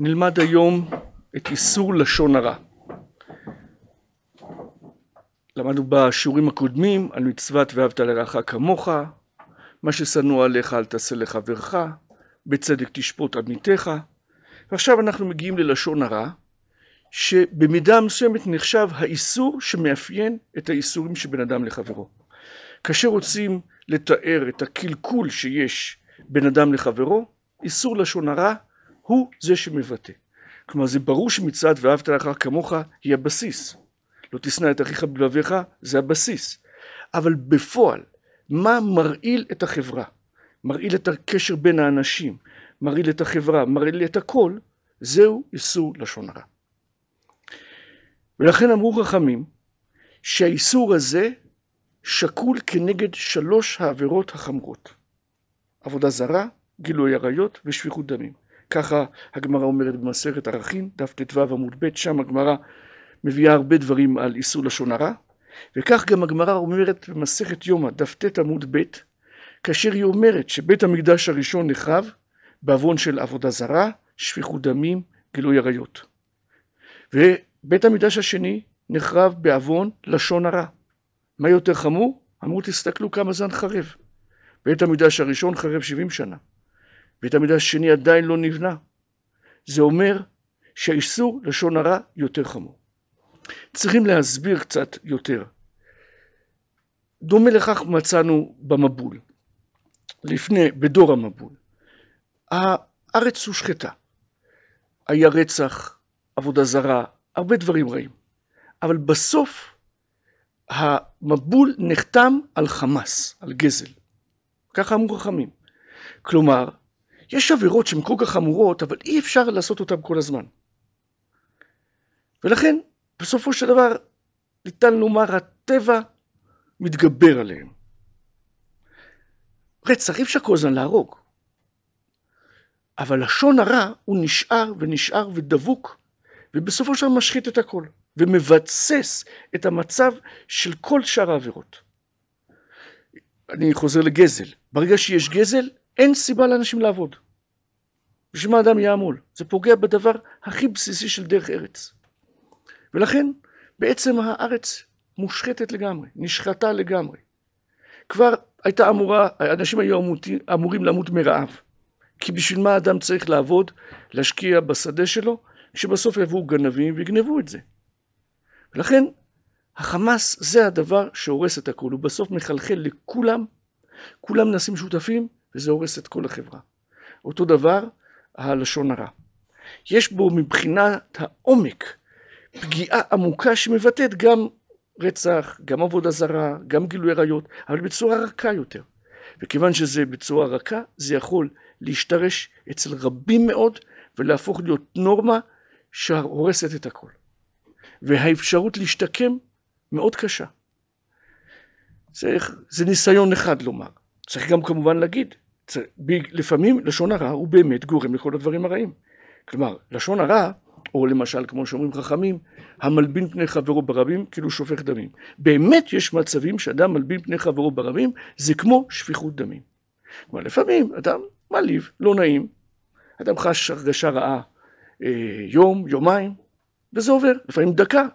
נלמד היום את איסור לשון הרע. למדנו בשיעורים הקודמים על מצוות ואהבת לרעך כמוך, מה ששנוא עליך אל תעשה לחברך, בצדק תשפוט עמיתך, ועכשיו אנחנו מגיעים ללשון הרע, שבמידה מסוימת נחשב האיסור שמאפיין את האיסורים שבין אדם לחברו. כאשר רוצים לתאר את הקלקול שיש בין אדם לחברו, איסור לשון הרע הוא זה שמבטא. כלומר זה ברור שמצוות ואהבת לך כמוך היא הבסיס. לא תשנא את אחיך בלבביך זה הבסיס. אבל בפועל מה מרעיל את החברה? מרעיל את הקשר בין האנשים, מרעיל את החברה, מרעיל את הכל, זהו איסור לשון הרע. ולכן אמרו חכמים שהאיסור הזה שקול כנגד שלוש העבירות החמורות. עבודה זרה, גילוי עריות ושפיכות דמים. ככה הגמרא אומרת במסכת ערכים, דף ט"ו עמוד ב', שם הגמרא מביאה הרבה דברים על איסור לשון הרע, וכך גם הגמרא אומרת במסכת יומא, דף ט' עמוד ב', כאשר היא אומרת שבית המקדש הראשון נחרב בעוון של עבודה זרה, שפיכות דמים, גילוי עריות. ובית המקדש השני נחרב בעוון לשון הרע. מה יותר חמור? אמרו תסתכלו כמה זמן חרב. בית המקדש הראשון חרב 70 שנה. בית המקדש השני עדיין לא נבנה. זה אומר שהאיסור לשון הרע יותר חמור. צריכים להסביר קצת יותר. דומה לכך מצאנו במבול, לפני, בדור המבול. הארץ הושחתה. היה רצח, עבודה זרה, הרבה דברים רעים. אבל בסוף המבול נחתם על חמאס, על גזל. ככה אמרו חכמים. כלומר, יש עבירות שהן כל כך חמורות, אבל אי אפשר לעשות אותן כל הזמן. ולכן, בסופו של דבר, ניתן לומר, הטבע מתגבר עליהם. רצח, אי אפשר כל הזמן להרוג. אבל לשון הרע הוא נשאר ונשאר ודבוק, ובסופו של דבר משחית את הכל, ומבצס את המצב של כל שאר העבירות. אני חוזר לגזל. ברגע שיש גזל, אין סיבה לאנשים לעבוד. בשביל מה אדם יעמול? זה פוגע בדבר הכי בסיסי של דרך ארץ. ולכן בעצם הארץ מושחתת לגמרי, נשחטה לגמרי. כבר הייתה אמורה, אנשים היו אמורים, אמורים למות מרעב. כי בשביל מה אדם צריך לעבוד, להשקיע בשדה שלו, כשבסוף יבואו גנבים ויגנבו את זה. ולכן החמאס זה הדבר שהורס את הכול, הוא בסוף מחלחל לכולם, כולם נעשים שותפים, וזה הורס את כל החברה. אותו דבר הלשון הרע. יש בו מבחינת העומק פגיעה עמוקה שמבטאת גם רצח, גם עבודה זרה, גם גילוי עריות, אבל בצורה רכה יותר. וכיוון שזה בצורה רכה, זה יכול להשתרש אצל רבים מאוד ולהפוך להיות נורמה שהורסת את הכל. והאפשרות להשתקם מאוד קשה. זה, זה ניסיון אחד לומר. צריך גם כמובן להגיד, צריך, לפעמים לשון הרע הוא באמת גורם לכל הדברים הרעים. כלומר, לשון הרע, או למשל, כמו שאומרים חכמים, המלבין פני חברו ברבים, כאילו שופך דמים. באמת יש מצבים שאדם מלבין פני חברו ברבים, זה כמו שפיכות דמים. כלומר, לפעמים אדם מעליב, לא נעים, אדם חש הרגשה רעה אה, יום, יומיים, וזה עובר, לפעמים דקה.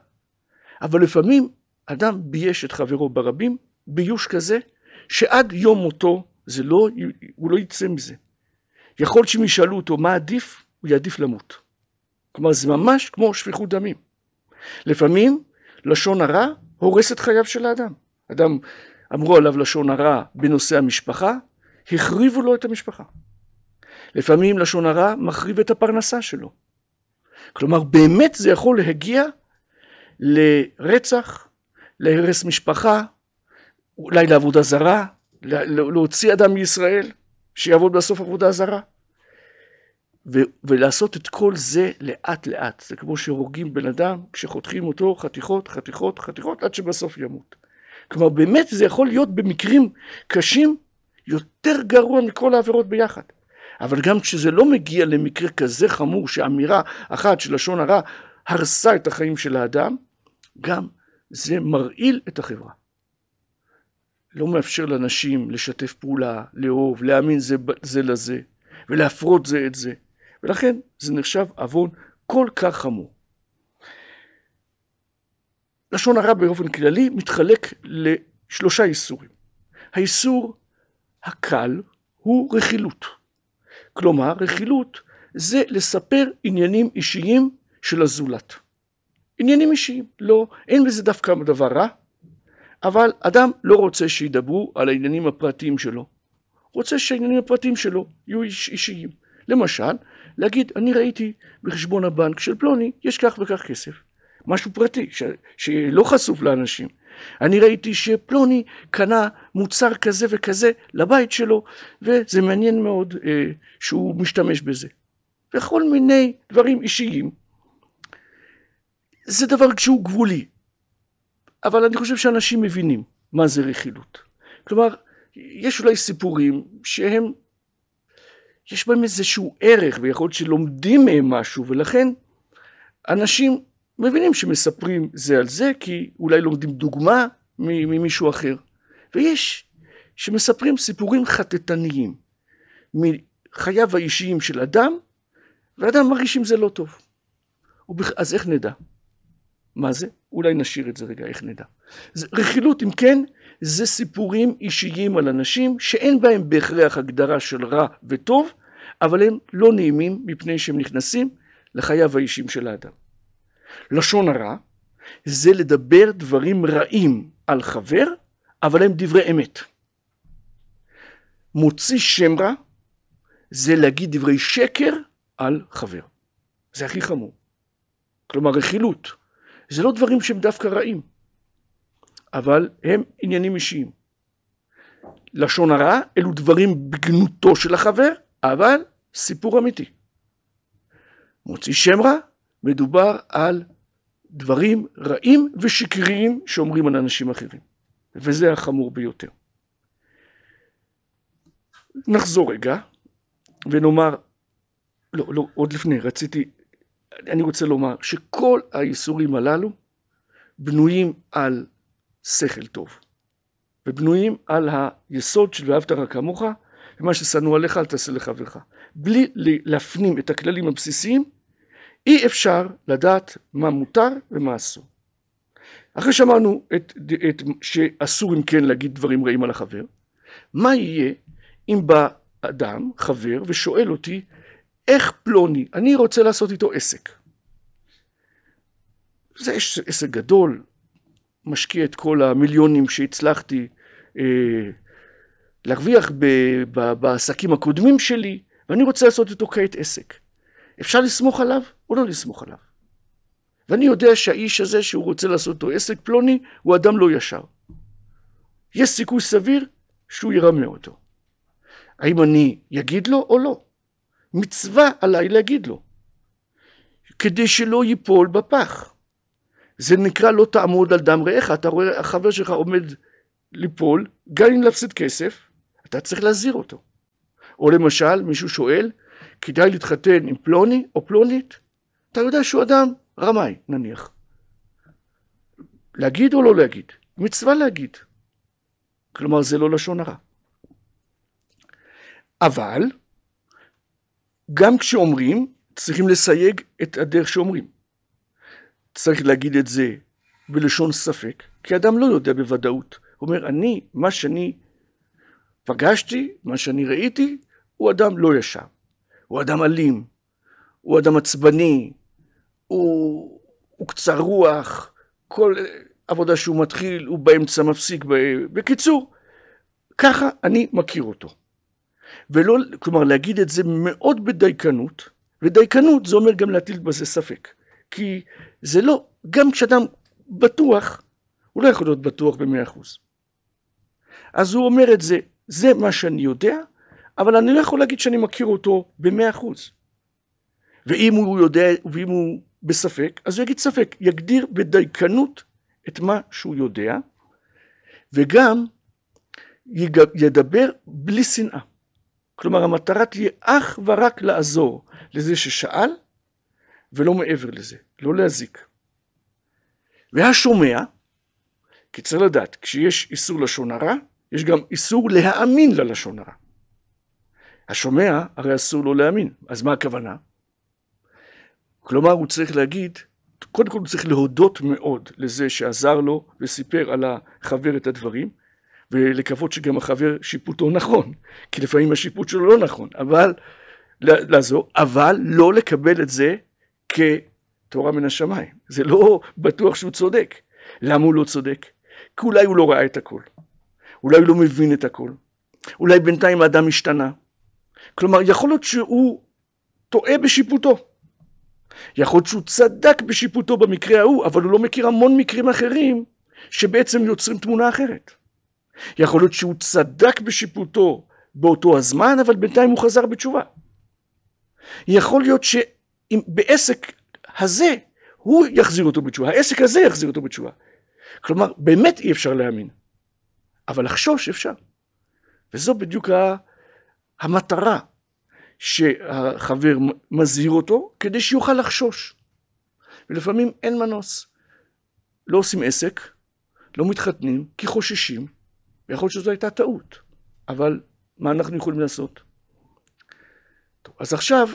אבל לפעמים אדם בייש את חברו ברבים, ביוש כזה, שעד יום מותו זה לא, הוא לא יצא מזה. יכול שאם ישאלו אותו מה עדיף, הוא יעדיף למות. כלומר, זה ממש כמו שפיכות דמים. לפעמים לשון הרע הורס את חייו של האדם. אדם, אמרו עליו לשון הרע בנושא המשפחה, החריבו לו את המשפחה. לפעמים לשון הרע מחריב את הפרנסה שלו. כלומר, באמת זה יכול להגיע לרצח, להרס משפחה, אולי לעבודה זרה, להוציא אדם מישראל, שיעבוד בסוף עבודה זרה. ו- ולעשות את כל זה לאט לאט. זה כמו שהורגים בן אדם כשחותכים אותו חתיכות, חתיכות, חתיכות, עד שבסוף ימות. כלומר, באמת זה יכול להיות במקרים קשים יותר גרוע מכל העבירות ביחד. אבל גם כשזה לא מגיע למקרה כזה חמור שאמירה אחת של לשון הרע הרסה את החיים של האדם, גם זה מרעיל את החברה. לא מאפשר לאנשים לשתף פעולה, לאהוב, להאמין זה, זה לזה, ולהפרות זה את זה. ולכן זה נחשב עוון כל כך חמור. לשון הרע באופן כללי מתחלק לשלושה איסורים. האיסור הקל הוא רכילות. כלומר, רכילות זה לספר עניינים אישיים של הזולת. עניינים אישיים, לא, אין בזה דווקא דבר רע, אבל אדם לא רוצה שידברו על העניינים הפרטיים שלו. רוצה שהעניינים הפרטיים שלו יהיו איש, אישיים. למשל, להגיד, אני ראיתי בחשבון הבנק של פלוני, יש כך וכך כסף. משהו פרטי, ש... שלא חשוף לאנשים. אני ראיתי שפלוני קנה מוצר כזה וכזה לבית שלו, וזה מעניין מאוד אה, שהוא משתמש בזה. וכל מיני דברים אישיים. זה דבר שהוא גבולי, אבל אני חושב שאנשים מבינים מה זה רכילות. כלומר, יש אולי סיפורים שהם, יש בהם איזשהו ערך, ויכול להיות שלומדים מהם משהו, ולכן אנשים מבינים שמספרים זה על זה, כי אולי לומדים דוגמה ממישהו אחר. ויש שמספרים סיפורים חטטניים מחייו האישיים של אדם, ואדם מרגיש עם זה לא טוב. אז איך נדע? מה זה? אולי נשאיר את זה רגע, איך נדע. רכילות, אם כן, זה סיפורים אישיים על אנשים שאין בהם בהכרח הגדרה של רע וטוב, אבל הם לא נעימים מפני שהם נכנסים לחייו האישיים של האדם. לשון הרע זה לדבר דברים רעים על חבר, אבל הם דברי אמת. מוציא שם רע זה להגיד דברי שקר על חבר. זה הכי חמור. כלומר רכילות. זה לא דברים שהם דווקא רעים, אבל הם עניינים אישיים. לשון הרע אלו דברים בגנותו של החבר, אבל סיפור אמיתי. מוציא שם רע, מדובר על דברים רעים ושקריים שאומרים על אנשים אחרים, וזה החמור ביותר. נחזור רגע ונאמר, לא, לא, עוד לפני, רציתי, אני רוצה לומר שכל האיסורים הללו בנויים על שכל טוב, ובנויים על היסוד של ואהבת רק כמוך, ומה ששנוא עליך אל תעשה לחברך. בלי להפנים את הכללים הבסיסיים, אי אפשר לדעת מה מותר ומה אסור. אחרי שאמרנו את, את, שאסור אם כן להגיד דברים רעים על החבר, מה יהיה אם בא אדם, חבר, ושואל אותי, איך פלוני, אני רוצה לעשות איתו עסק. זה עסק גדול, משקיע את כל המיליונים שהצלחתי אה, להרוויח ב, ב, בעסקים הקודמים שלי, ואני רוצה לעשות איתו כעת עסק. אפשר לסמוך עליו או לא לסמוך עליו? ואני יודע שהאיש הזה שהוא רוצה לעשות איתו עסק פלוני, הוא אדם לא ישר. יש סיכוי סביר שהוא ירמה אותו. האם אני אגיד לו או לא? מצווה עליי להגיד לו, כדי שלא ייפול בפח. זה נקרא לא תעמוד על דם רעך, אתה רואה החבר שלך עומד ליפול, גם אם להפסיד כסף, אתה צריך להזהיר אותו. או למשל, מישהו שואל, כדאי להתחתן עם פלוני או פלונית? אתה יודע שהוא אדם רמאי, נניח. להגיד או לא להגיד? מצווה להגיד. כלומר, זה לא לשון הרע. אבל, גם כשאומרים, צריכים לסייג את הדרך שאומרים. צריך להגיד את זה בלשון ספק, כי אדם לא יודע בוודאות. הוא אומר, אני, מה שאני פגשתי, מה שאני ראיתי, הוא אדם לא ישר. הוא אדם אלים, הוא אדם עצבני, הוא, הוא קצר רוח, כל עבודה שהוא מתחיל הוא באמצע מפסיק. בקיצור, ככה אני מכיר אותו. ולא, כלומר להגיד את זה מאוד בדייקנות, ודייקנות זה אומר גם להטיל בזה ספק. כי זה לא, גם כשאדם בטוח, הוא לא יכול להיות בטוח במאה אחוז. אז הוא אומר את זה, זה מה שאני יודע, אבל אני לא יכול להגיד שאני מכיר אותו במאה אחוז. ואם הוא יודע, ואם הוא בספק, אז הוא יגיד ספק, יגדיר בדייקנות את מה שהוא יודע, וגם ידבר בלי שנאה. כלומר, המטרה תהיה אך ורק לעזור לזה ששאל, ולא מעבר לזה, לא להזיק. והשומע, כי צריך לדעת, כשיש איסור לשון הרע, יש גם איסור להאמין ללשון הרע. השומע, הרי אסור לו להאמין. אז מה הכוונה? כלומר, הוא צריך להגיד, קודם כל הוא צריך להודות מאוד לזה שעזר לו וסיפר על החבר את הדברים, ולקוות שגם החבר שיפוטו נכון, כי לפעמים השיפוט שלו לא נכון, אבל לעזור, אבל לא לקבל את זה כתורה מן השמיים. זה לא בטוח שהוא צודק. למה הוא לא צודק? כי אולי הוא לא ראה את הכל. אולי הוא לא מבין את הכל. אולי בינתיים האדם השתנה. כלומר, יכול להיות שהוא טועה בשיפוטו. יכול להיות שהוא צדק בשיפוטו במקרה ההוא, אבל הוא לא מכיר המון מקרים אחרים שבעצם יוצרים תמונה אחרת. יכול להיות שהוא צדק בשיפוטו באותו הזמן, אבל בינתיים הוא חזר בתשובה. יכול להיות שבעסק הזה הוא יחזיר אותו בתשובה, העסק הזה יחזיר אותו בתשובה. כלומר, באמת אי אפשר להאמין, אבל לחשוש אפשר. וזו בדיוק המטרה שהחבר מזהיר אותו, כדי שיוכל לחשוש. ולפעמים אין מנוס. לא עושים עסק, לא מתחתנים, כי חוששים, ויכול להיות שזו הייתה טעות, אבל מה אנחנו יכולים לעשות? טוב, אז עכשיו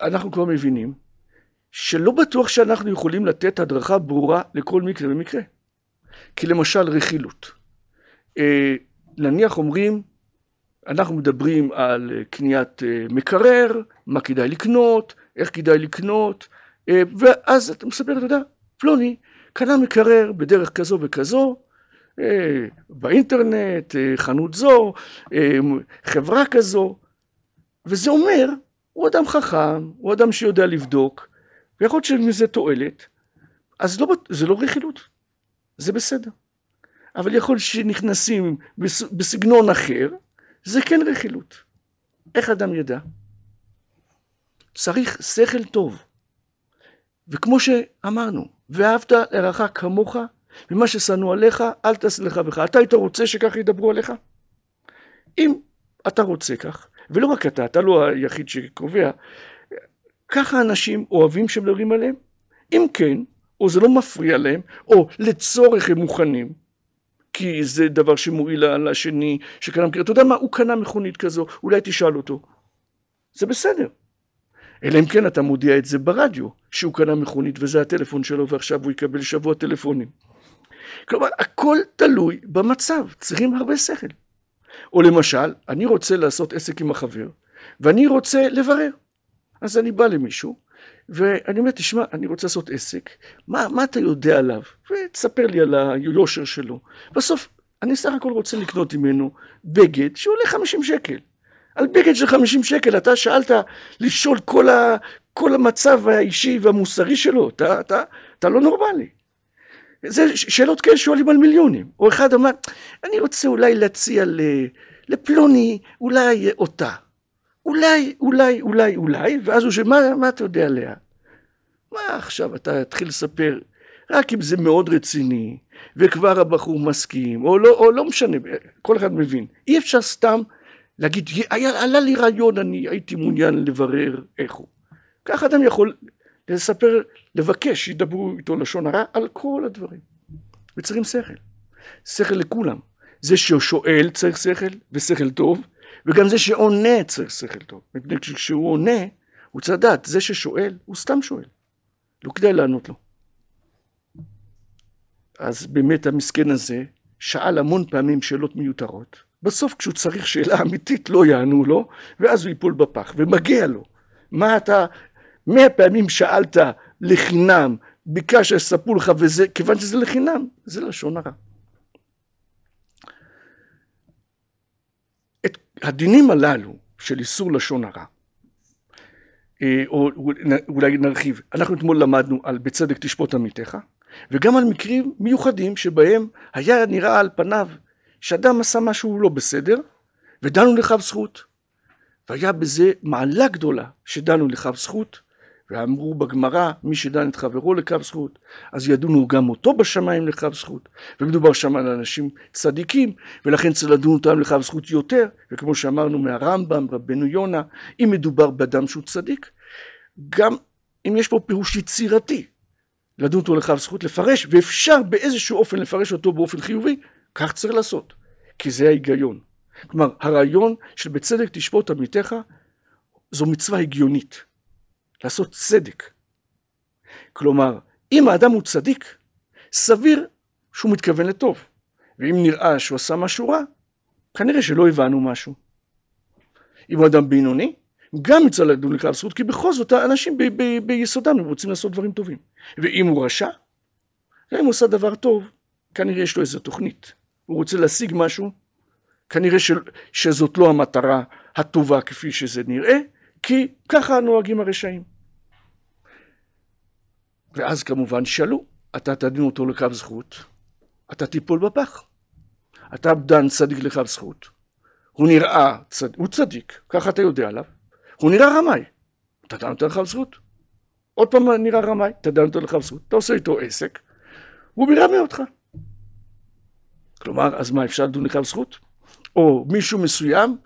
אנחנו כבר מבינים שלא בטוח שאנחנו יכולים לתת הדרכה ברורה לכל מקרה ומקרה. כי למשל רכילות. אה, נניח אומרים, אנחנו מדברים על קניית אה, מקרר, מה כדאי לקנות, איך כדאי לקנות, אה, ואז אתה מספר, אתה יודע, פלוני קנה מקרר בדרך כזו וכזו, באינטרנט, חנות זו, חברה כזו, וזה אומר, הוא אדם חכם, הוא אדם שיודע לבדוק, ויכול להיות שמזה תועלת, אז לא, זה לא רכילות, זה בסדר. אבל יכול שנכנסים בסגנון אחר, זה כן רכילות. איך אדם ידע? צריך שכל טוב. וכמו שאמרנו, ואהבת לרעך כמוך, ומה ששנוא עליך, אל לך בך. אתה היית רוצה שכך ידברו עליך? אם אתה רוצה כך, ולא רק אתה, אתה לא היחיד שקובע, ככה אנשים אוהבים שמדברים עליהם? אם כן, או זה לא מפריע להם, או לצורך הם מוכנים, כי זה דבר שמועיל לשני שקנה מכיר. אתה יודע מה, הוא קנה מכונית כזו, אולי תשאל אותו. זה בסדר. אלא אם כן אתה מודיע את זה ברדיו, שהוא קנה מכונית וזה הטלפון שלו ועכשיו הוא יקבל שבוע טלפונים. כלומר, הכל תלוי במצב, צריכים הרבה שכל. או למשל, אני רוצה לעשות עסק עם החבר, ואני רוצה לברר. אז אני בא למישהו, ואני אומר, תשמע, אני רוצה לעשות עסק, מה, מה אתה יודע עליו? ותספר לי על היושר שלו. בסוף, אני סך הכל רוצה לקנות ממנו בגד שעולה 50 שקל. על בגד של 50 שקל, אתה שאלת לשאול כל, ה, כל המצב האישי והמוסרי שלו, אתה, אתה, אתה לא נורמלי. זה שאלות כאלה שואלים על מיליונים. או אחד אמר, אני רוצה אולי להציע לפלוני, אולי אותה. אולי, אולי, אולי, אולי, ואז הוא שואל, מה, מה אתה יודע עליה? מה עכשיו אתה תתחיל לספר, רק אם זה מאוד רציני, וכבר הבחור מסכים, או לא, או לא משנה, כל אחד מבין. אי אפשר סתם להגיד, היה, עלה לי רעיון, אני הייתי מעוניין לברר איך הוא. כך אדם יכול לספר, לבקש שידברו איתו לשון הרע על כל הדברים. וצריכים שכל. שכל לכולם. זה ששואל צריך שכל, ושכל טוב, וגם זה שעונה צריך שכל טוב. מפני שכשהוא עונה, הוא צריך לדעת, זה ששואל, הוא סתם שואל. לא כדאי לענות לו. אז באמת המסכן הזה שאל המון פעמים שאלות מיותרות. בסוף כשהוא צריך שאלה אמיתית לא יענו לו, ואז הוא ייפול בפח, ומגיע לו. מה אתה, מאה פעמים שאלת לחינם, ביקשת שיספרו לך, וזה, כיוון שזה לחינם, זה לשון הרע. הדינים הללו של איסור לשון הרע, אה, או אולי נרחיב, אנחנו אתמול למדנו על בצדק תשפוט עמיתך, וגם על מקרים מיוחדים שבהם היה נראה על פניו שאדם עשה משהו לא בסדר, ודנו לכף זכות. והיה בזה מעלה גדולה שדנו לכף זכות, ואמרו בגמרא, מי שדן את חברו לכף זכות, אז ידונו גם אותו בשמיים לכף זכות. ומדובר שם על אנשים צדיקים, ולכן צריך לדון אותם לכף זכות יותר, וכמו שאמרנו מהרמב"ם, רבנו יונה, אם מדובר באדם שהוא צדיק, גם אם יש פה פירוש יצירתי, לדון אותו לכף זכות, לפרש, ואפשר באיזשהו אופן לפרש אותו באופן חיובי, כך צריך לעשות, כי זה ההיגיון. כלומר, הרעיון של בצדק תשפוט עמיתך, זו מצווה הגיונית. לעשות צדק. כלומר, אם האדם הוא צדיק, סביר שהוא מתכוון לטוב. ואם נראה שהוא עשה משהו רע, כנראה שלא הבנו משהו. אם הוא אדם בינוני, גם יצא לדון לכלל זכות, כי בכל זאת האנשים ב- ב- ביסודם הם רוצים לעשות דברים טובים. ואם הוא רשע, גם אם הוא עושה דבר טוב, כנראה יש לו איזו תוכנית. הוא רוצה להשיג משהו, כנראה ש- שזאת לא המטרה הטובה כפי שזה נראה, כי ככה נוהגים הרשעים. ואז כמובן שאלו, אתה תדין אותו לקו זכות, אתה תיפול בפח. אתה דן צדיק לקו זכות, הוא נראה, צד... הוא צדיק, ככה אתה יודע עליו, הוא נראה רמאי, אתה דן אותו לקו זכות. עוד פעם נראה רמאי, אתה דן אותו לקו זכות, אתה עושה איתו עסק, הוא מרמה אותך. כלומר, אז מה, אפשר לדון לקו זכות? או מישהו מסוים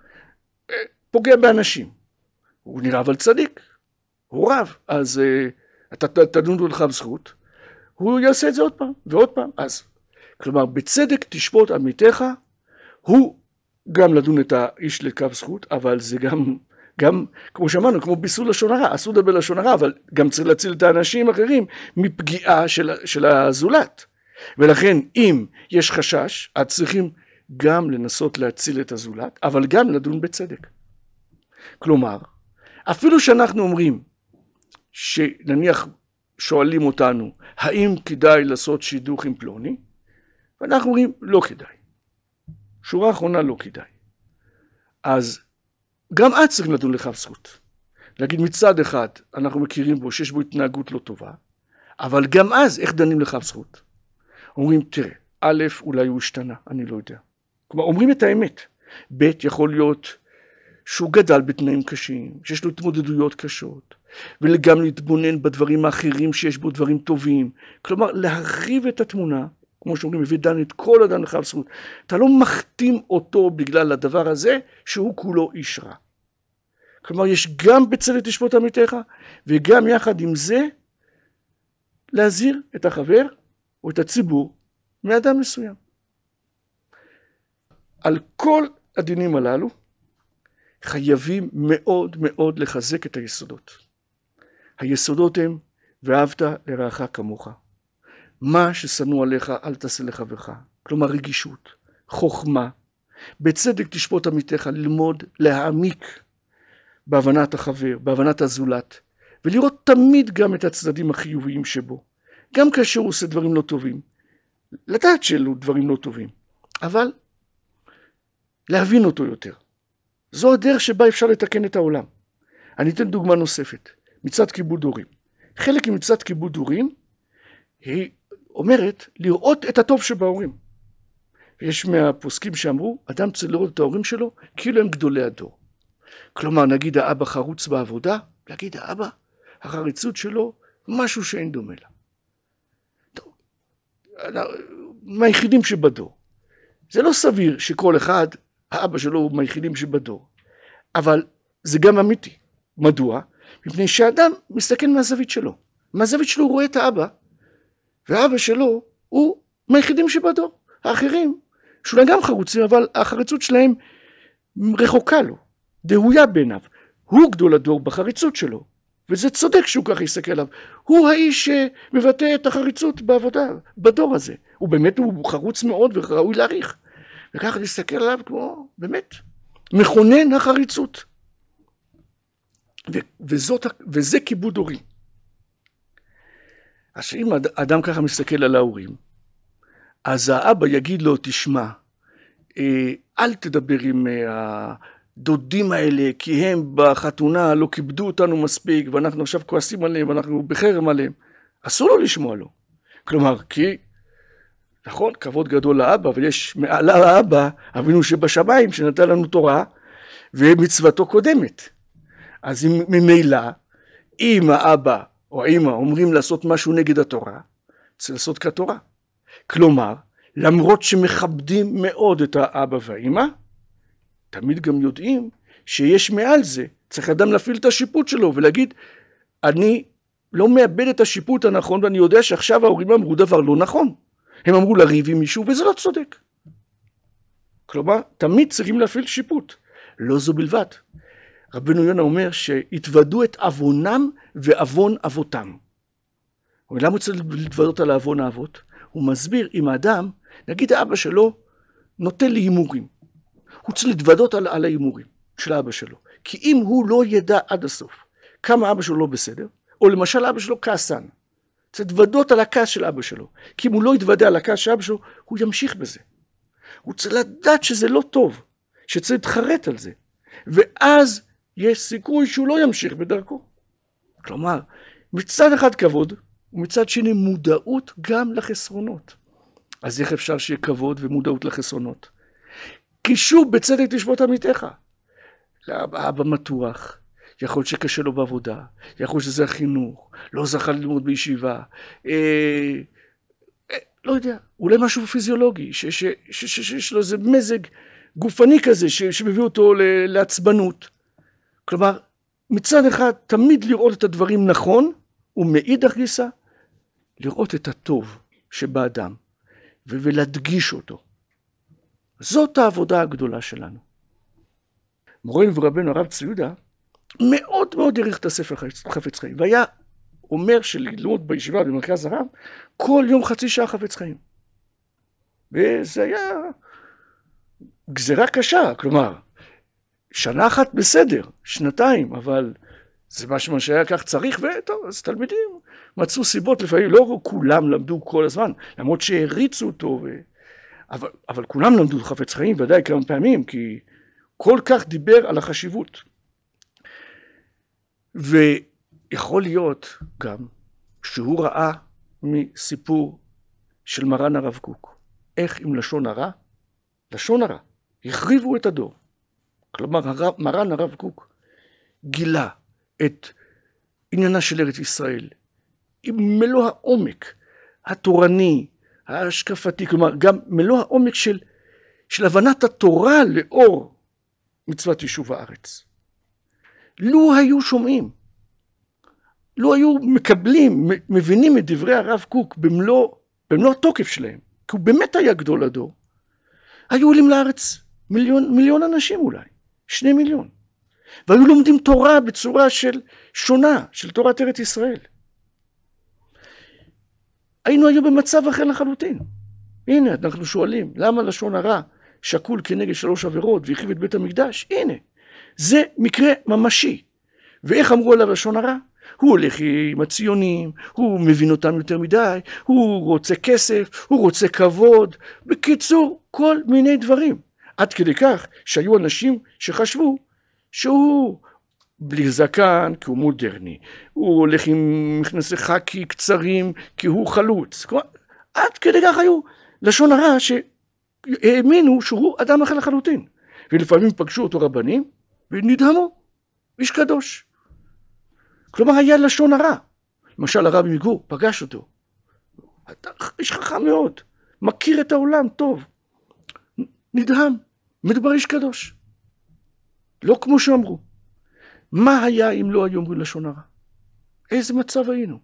אה, פוגע באנשים, הוא נראה אבל צדיק, הוא רב, אז uh, אתה תדון אותו לקו זכות, הוא יעשה את זה עוד פעם ועוד פעם, אז כלומר, בצדק תשפוט עמיתך, הוא גם לדון את האיש לקו זכות, אבל זה גם, גם, כמו שאמרנו, כמו ביסול לשון הרע, אסור לדבר לשון הרע, אבל גם צריך להציל את האנשים האחרים מפגיעה של, של הזולת. ולכן, אם יש חשש, אז צריכים גם לנסות להציל את הזולת, אבל גם לדון בצדק. כלומר, אפילו שאנחנו אומרים, שנניח שואלים אותנו, האם כדאי לעשות שידוך עם פלוני? ואנחנו אומרים, לא כדאי. שורה אחרונה, לא כדאי. אז גם את צריכים לדון לכף זכות. להגיד מצד אחד, אנחנו מכירים בו שיש בו התנהגות לא טובה, אבל גם אז, איך דנים לכף זכות? אומרים, תראה, א', אולי הוא השתנה, אני לא יודע. כלומר, אומרים את האמת. ב', יכול להיות שהוא גדל בתנאים קשים, שיש לו התמודדויות קשות, וגם להתבונן בדברים האחרים שיש בו דברים טובים. כלומר, להרחיב את התמונה כמו שאומרים, מביא דן את כל אדם לכף זכות. אתה לא מחתים אותו בגלל הדבר הזה, שהוא כולו איש רע. כלומר, יש גם בצדק תשפוט עמיתך, וגם יחד עם זה, להזהיר את החבר או את הציבור מאדם מסוים. על כל הדינים הללו, חייבים מאוד מאוד לחזק את היסודות. היסודות הם, ואהבת לרעך כמוך. מה ששנוא עליך אל תעשה לחברך. כלומר רגישות, חוכמה, בצדק תשפוט עמיתך, ללמוד, להעמיק בהבנת החבר, בהבנת הזולת, ולראות תמיד גם את הצדדים החיוביים שבו, גם כאשר הוא עושה דברים לא טובים. לדעת שאלו דברים לא טובים, אבל להבין אותו יותר. זו הדרך שבה אפשר לתקן את העולם. אני אתן דוגמה נוספת, מצד כיבוד הורים. חלק ממצד כיבוד הורים היא אומרת לראות את הטוב שבהורים. יש מהפוסקים שאמרו, אדם צריך לראות את ההורים שלו כאילו הם גדולי הדור. כלומר, נגיד האבא חרוץ בעבודה, להגיד האבא, החריצות שלו, משהו שאין דומה לה. טוב, מהיחידים שבדור. זה לא סביר שכל אחד, האבא שלו הוא מהיחידים שבדור, אבל זה גם אמיתי. מדוע? מפני שאדם מסתכל מהזווית שלו. מהזווית שלו הוא רואה את האבא ואבא שלו הוא מהיחידים שבדור. האחרים, שאולי גם חרוצים, אבל החריצות שלהם רחוקה לו, דהויה בעיניו. הוא גדול הדור בחריצות שלו, וזה צודק שהוא ככה יסתכל עליו. הוא האיש שמבטא את החריצות בעבודה, בדור הזה. הוא באמת, הוא חרוץ מאוד וראוי להעריך. וככה להסתכל עליו כמו, באמת, מכונן החריצות. וזאת, וזה כיבוד הורים. אז אם אדם ככה מסתכל על ההורים, אז האבא יגיד לו, תשמע, אה, אל תדבר עם אה, הדודים האלה, כי הם בחתונה לא כיבדו אותנו מספיק, ואנחנו עכשיו כועסים עליהם, ואנחנו בחרם עליהם. אסור לו לשמוע לו. כלומר, כי, נכון, כבוד גדול לאבא, אבל יש מעלה לאבא, אבינו שבשמיים, שנתן לנו תורה, ומצוותו קודמת. אז ממילא, אם האבא או האמא אומרים לעשות משהו נגד התורה, צריך לעשות כתורה. כלומר, למרות שמכבדים מאוד את האבא והאמא, תמיד גם יודעים שיש מעל זה, צריך אדם להפעיל את השיפוט שלו ולהגיד, אני לא מאבד את השיפוט הנכון ואני יודע שעכשיו ההורים אמרו דבר לא נכון. הם אמרו לריב עם מישהו וזה לא צודק. כלומר, תמיד צריכים להפעיל שיפוט. לא זו בלבד. רבנו יונה אומר שהתוודו את עוונם ועוון אבותם. למה הוא צריך להתוודות על עוון האבות? הוא מסביר אם האדם, נגיד האבא שלו נוטה להימורים, הוא צריך להתוודות על, על ההימורים של האבא שלו. כי אם הוא לא ידע עד הסוף כמה אבא שלו לא בסדר, או למשל אבא שלו כעסן, צריך להתוודות על הכעס של אבא שלו. כי אם הוא לא יתוודה על הכעס של אבא שלו, הוא ימשיך בזה. הוא צריך לדעת שזה לא טוב, שצריך להתחרט על זה. ואז יש סיכוי שהוא לא ימשיך בדרכו. כלומר, מצד אחד כבוד, ומצד שני מודעות גם לחסרונות. אז איך אפשר שיהיה כבוד ומודעות לחסרונות? כי שוב, בצדק תשבות עמיתך. לאבא מתוח, יכול להיות שקשה לו בעבודה, יכול להיות שזה החינוך, לא זכה ללמוד בישיבה, אה, אה, לא יודע, אולי משהו פיזיולוגי, שיש לו איזה מזג גופני כזה שמביא אותו לעצבנות. כלומר, מצד אחד תמיד לראות את הדברים נכון, ומאידך גיסא לראות את הטוב שבאדם ולהדגיש אותו. זאת העבודה הגדולה שלנו. מורנו ורבנו הרב צבי יהודה מאוד מאוד העריך את הספר חפץ חיים, והיה אומר שללמוד בישיבה במרכז הרב כל יום חצי שעה חפץ חיים. וזה היה גזירה קשה, כלומר, שנה אחת בסדר, שנתיים, אבל זה מה שהיה כך צריך, וטוב, אז תלמידים מצאו סיבות לפעמים, לא כולם למדו כל הזמן, למרות שהריצו אותו, ו... אבל, אבל כולם למדו חפץ חיים ודאי כמה פעמים, כי כל כך דיבר על החשיבות. ויכול להיות גם שהוא ראה מסיפור של מרן הרב קוק, איך עם לשון הרע, לשון הרע, החריבו את הדור. כלומר, הרב, מרן הרב קוק גילה את עניינה של ארץ ישראל עם מלוא העומק התורני, ההשקפתי, כלומר גם מלוא העומק של, של הבנת התורה לאור מצוות יישוב הארץ. לו היו שומעים, לו היו מקבלים, מבינים את דברי הרב קוק במלוא, במלוא התוקף שלהם, כי הוא באמת היה גדול הדור, היו עולים לארץ מיליון, מיליון אנשים אולי, שני מיליון. והיו לומדים תורה בצורה של שונה, של תורת ארץ ישראל. היינו היום במצב אחר לחלוטין. הנה, אנחנו שואלים, למה לשון הרע שקול כנגד שלוש עבירות והחריב את בית המקדש? הנה, זה מקרה ממשי. ואיך אמרו עליו לשון הרע? הוא הולך עם הציונים, הוא מבין אותם יותר מדי, הוא רוצה כסף, הוא רוצה כבוד. בקיצור, כל מיני דברים. עד כדי כך שהיו אנשים שחשבו שהוא בלי זקן כי הוא מודרני, הוא הולך עם מכנסי חקי קצרים כי הוא חלוץ. כלומר, עד כדי כך היו לשון הרע שהאמינו שהוא אדם אחר לחלוטין. ולפעמים פגשו אותו רבנים ונדהמו, איש קדוש. כלומר היה לשון הרע. למשל הרבי מגור פגש אותו. אתה איש חכם מאוד, מכיר את העולם טוב. נדהם, מדובר איש קדוש. לא כמו שאמרו. מה היה אם לא היו אומרים לשון הרע? איזה מצב היינו?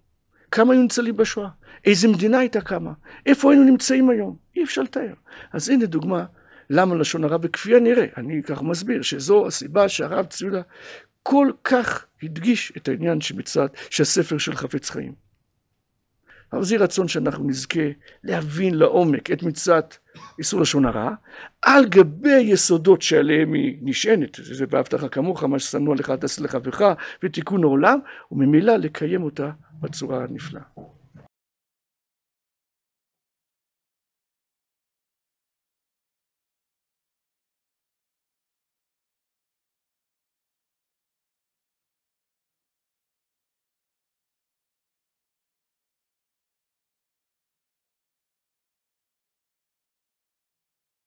כמה היו ניצלים בשואה? איזה מדינה הייתה קמה? איפה היינו נמצאים היום? אי אפשר לתאר. אז הנה דוגמה למה לשון הרע, וכפי הנראה, אני כך מסביר, שזו הסיבה שהרב ציודה כל כך הדגיש את העניין שמצד, שהספר של חפץ חיים. אבל זה רצון שאנחנו נזכה להבין לעומק את מצוות איסור לשון הרע, על גבי יסודות שעליהם היא נשענת, זה ואהבת לך כמוך, מה ששנוא לך תעשה לחברך, ותיקון העולם, וממילא לקיים אותה בצורה הנפלאה.